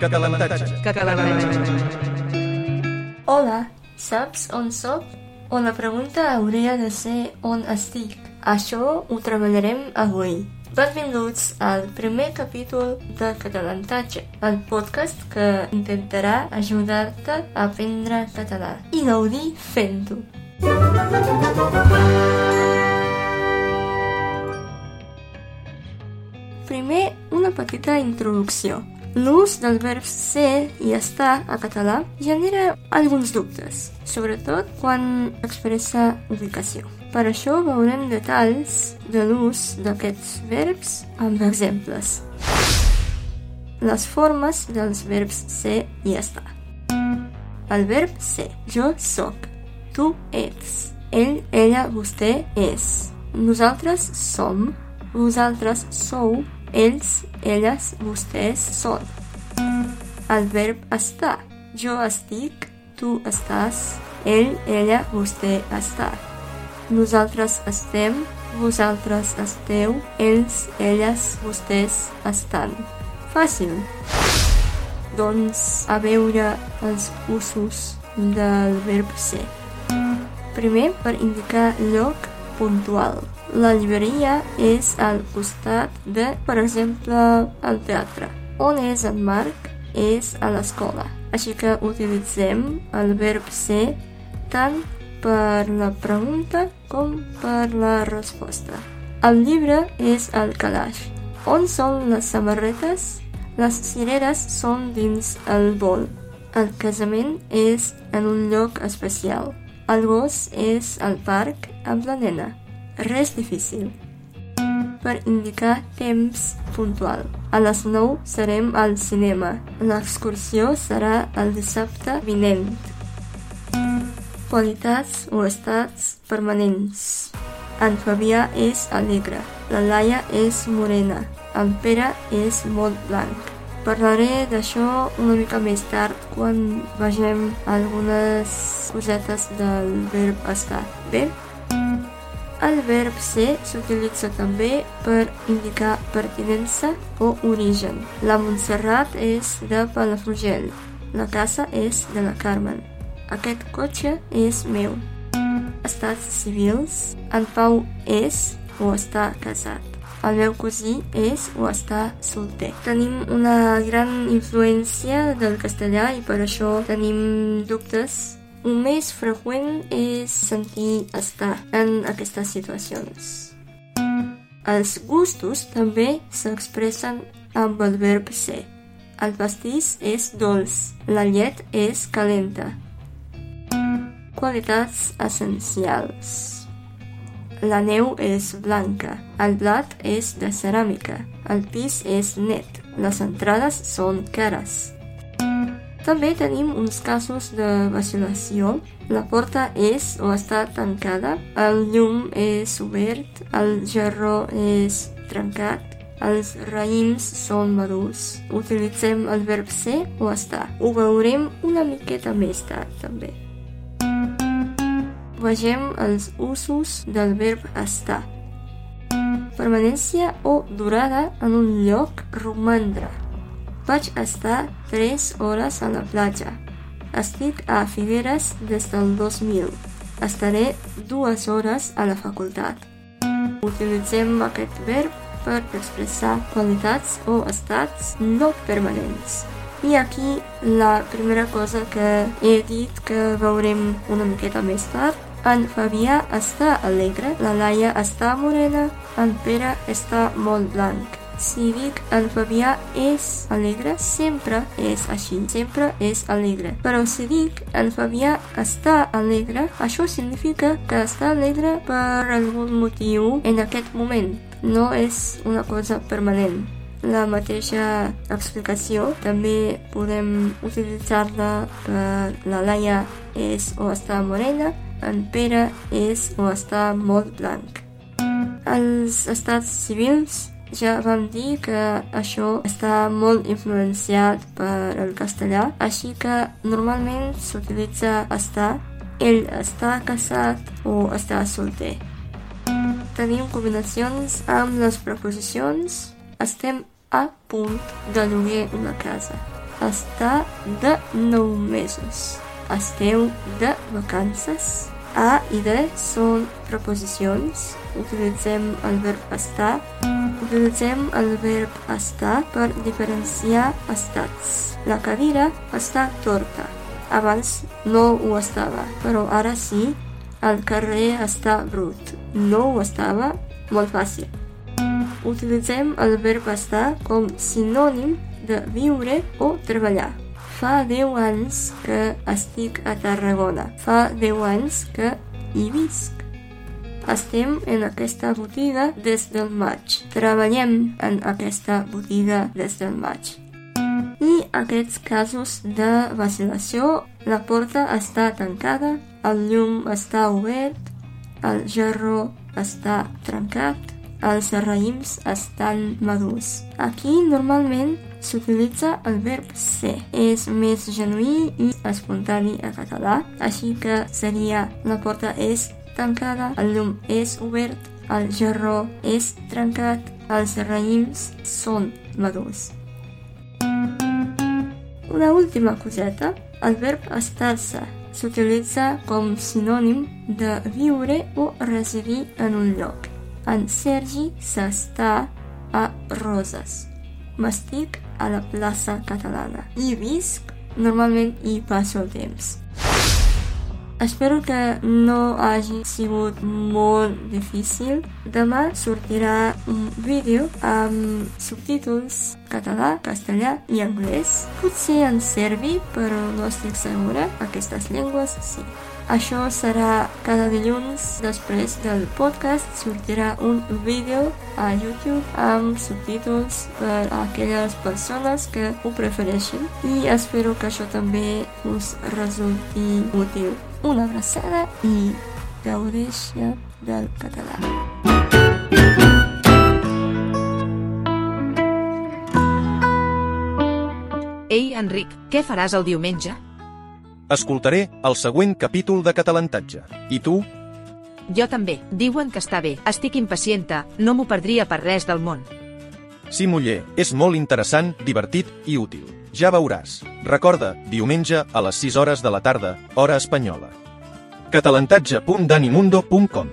Catalantatge. Hola, saps on sóc? O la pregunta hauria de ser on estic. Això ho treballarem avui. Benvinguts al primer capítol de Catalantatge, el podcast que intentarà ajudar-te a aprendre català i gaudir fent-ho. Primer, una petita introducció. L'ús del verb ser i estar a català genera alguns dubtes, sobretot quan expressa ubicació. Per això veurem detalls de l'ús d'aquests verbs amb exemples. Les formes dels verbs ser i estar. El verb ser. Jo sóc. Tu ets. Ell, ella, vostè és. Nosaltres som. Vosaltres sou ells, elles, vostès són. El verb estar. Jo estic, tu estàs, ell, ella, vostè està. Nosaltres estem, vosaltres esteu, ells, elles, vostès estan. Fàcil. Doncs a veure els usos del verb ser. Primer, per indicar lloc puntual. La llibreria és al costat de, per exemple, el teatre. On és en Marc? És a l'escola. Així que utilitzem el verb ser tant per la pregunta com per la resposta. El llibre és al calaix. On són les samarretes? Les cireres són dins el bol. El casament és en un lloc especial. El gos és al parc amb la nena. Res difícil. Per indicar temps puntual. A les 9 serem al cinema. L'excursió serà el dissabte vinent. Qualitats o estats permanents. En Fabià és alegre. La Laia és morena. El Pere és molt blanc. Parlaré d'això una mica més tard quan vegem algunes cosetes del verb estar. Bé? El verb ser s'utilitza també per indicar pertinença o origen. La Montserrat és de Palafrugell. La casa és de la Carmen. Aquest cotxe és meu. Estats civils. En Pau és o està casat. El meu cosí és o està solter. Tenim una gran influència del castellà i per això tenim dubtes un més freqüent és sentir estar en aquestes situacions. Els gustos també s'expressen amb el verb ser. El pastís és dolç, la llet és calenta. Qualitats essencials. La neu és blanca, el blat és de ceràmica, el pis és net, les entrades són cares. També tenim uns casos de vacil·lació. La porta és o està tancada, el llum és obert, el gerro és trencat, els raïms són madurs. Utilitzem el verb ser o estar. Ho veurem una miqueta més tard, també. Vegem els usos del verb estar. Permanència o durada en un lloc romandre. Vaig estar 3 hores a la platja. Estic a Figueres des del 2000. Estaré dues hores a la facultat. Utilitzem aquest verb per expressar qualitats o estats no permanents. I aquí la primera cosa que he dit que veurem una miqueta més tard. En Fabià està alegre, la Laia està morena, en Pere està molt blanc. Dic en Fabià és alegre, sempre és així, sempre és alegre. Però si dic en Fabià està alegre, això significa que està alegre per algun motiu en aquest moment. No és una cosa permanent. La mateixa explicació també podem utilitzar-la per la Laia és o està morena, en Pere és o està molt blanc. Els estats civils ja vam dir que això està molt influenciat per el castellà, així que normalment s'utilitza estar, ell està casat o està solter. Tenim combinacions amb les preposicions estem a punt de lloguer una casa. està de 9 mesos. Esteu de vacances. A i D són preposicions. Utilitzem el verb estar. Utilitzem el verb estar per diferenciar estats. La cadira està torta. Abans no ho estava, però ara sí. El carrer està brut. No ho estava. Molt fàcil. Utilitzem el verb estar com sinònim de viure o treballar. Fa 10 anys que estic a Tarragona. Fa 10 anys que hi visc. Estem en aquesta botiga des del maig. Treballem en aquesta botiga des del maig. I aquests casos de vacil·lació, la porta està tancada, el llum està obert, el gerro està trencat, els raïms estan madurs. Aquí normalment s'utilitza el verb ser. És més genuí i espontani a català, així que seria la porta és tancada, el llum és obert, el gerro és trencat, els raïms són madurs. Una última coseta, el verb estar-se s'utilitza com sinònim de viure o residir en un lloc. En Sergi s'està a Roses. M'estic a la plaça catalana. Hi visc, normalment hi passo el temps. Espero que no hagi sigut molt difícil. Demà sortirà un vídeo amb subtítols català, castellà i anglès. Potser en serbi, però no estic segura. Aquestes llengües sí. Això serà cada dilluns després del podcast. Sortirà un vídeo a YouTube amb subtítols per a aquelles persones que ho prefereixin i espero que això també us resulti útil. Una abraçada i gaudeixi del català. Ei, Enric, què faràs el diumenge? Escoltaré el següent capítol de Catalantatge. I tu? Jo també. Diuen que està bé. Estic impacienta. No m'ho perdria per res del món. Sí, muller, és molt interessant, divertit i útil. Ja veuràs. Recorda, diumenge a les 6 hores de la tarda, hora espanyola. catalantatge.danimundo.com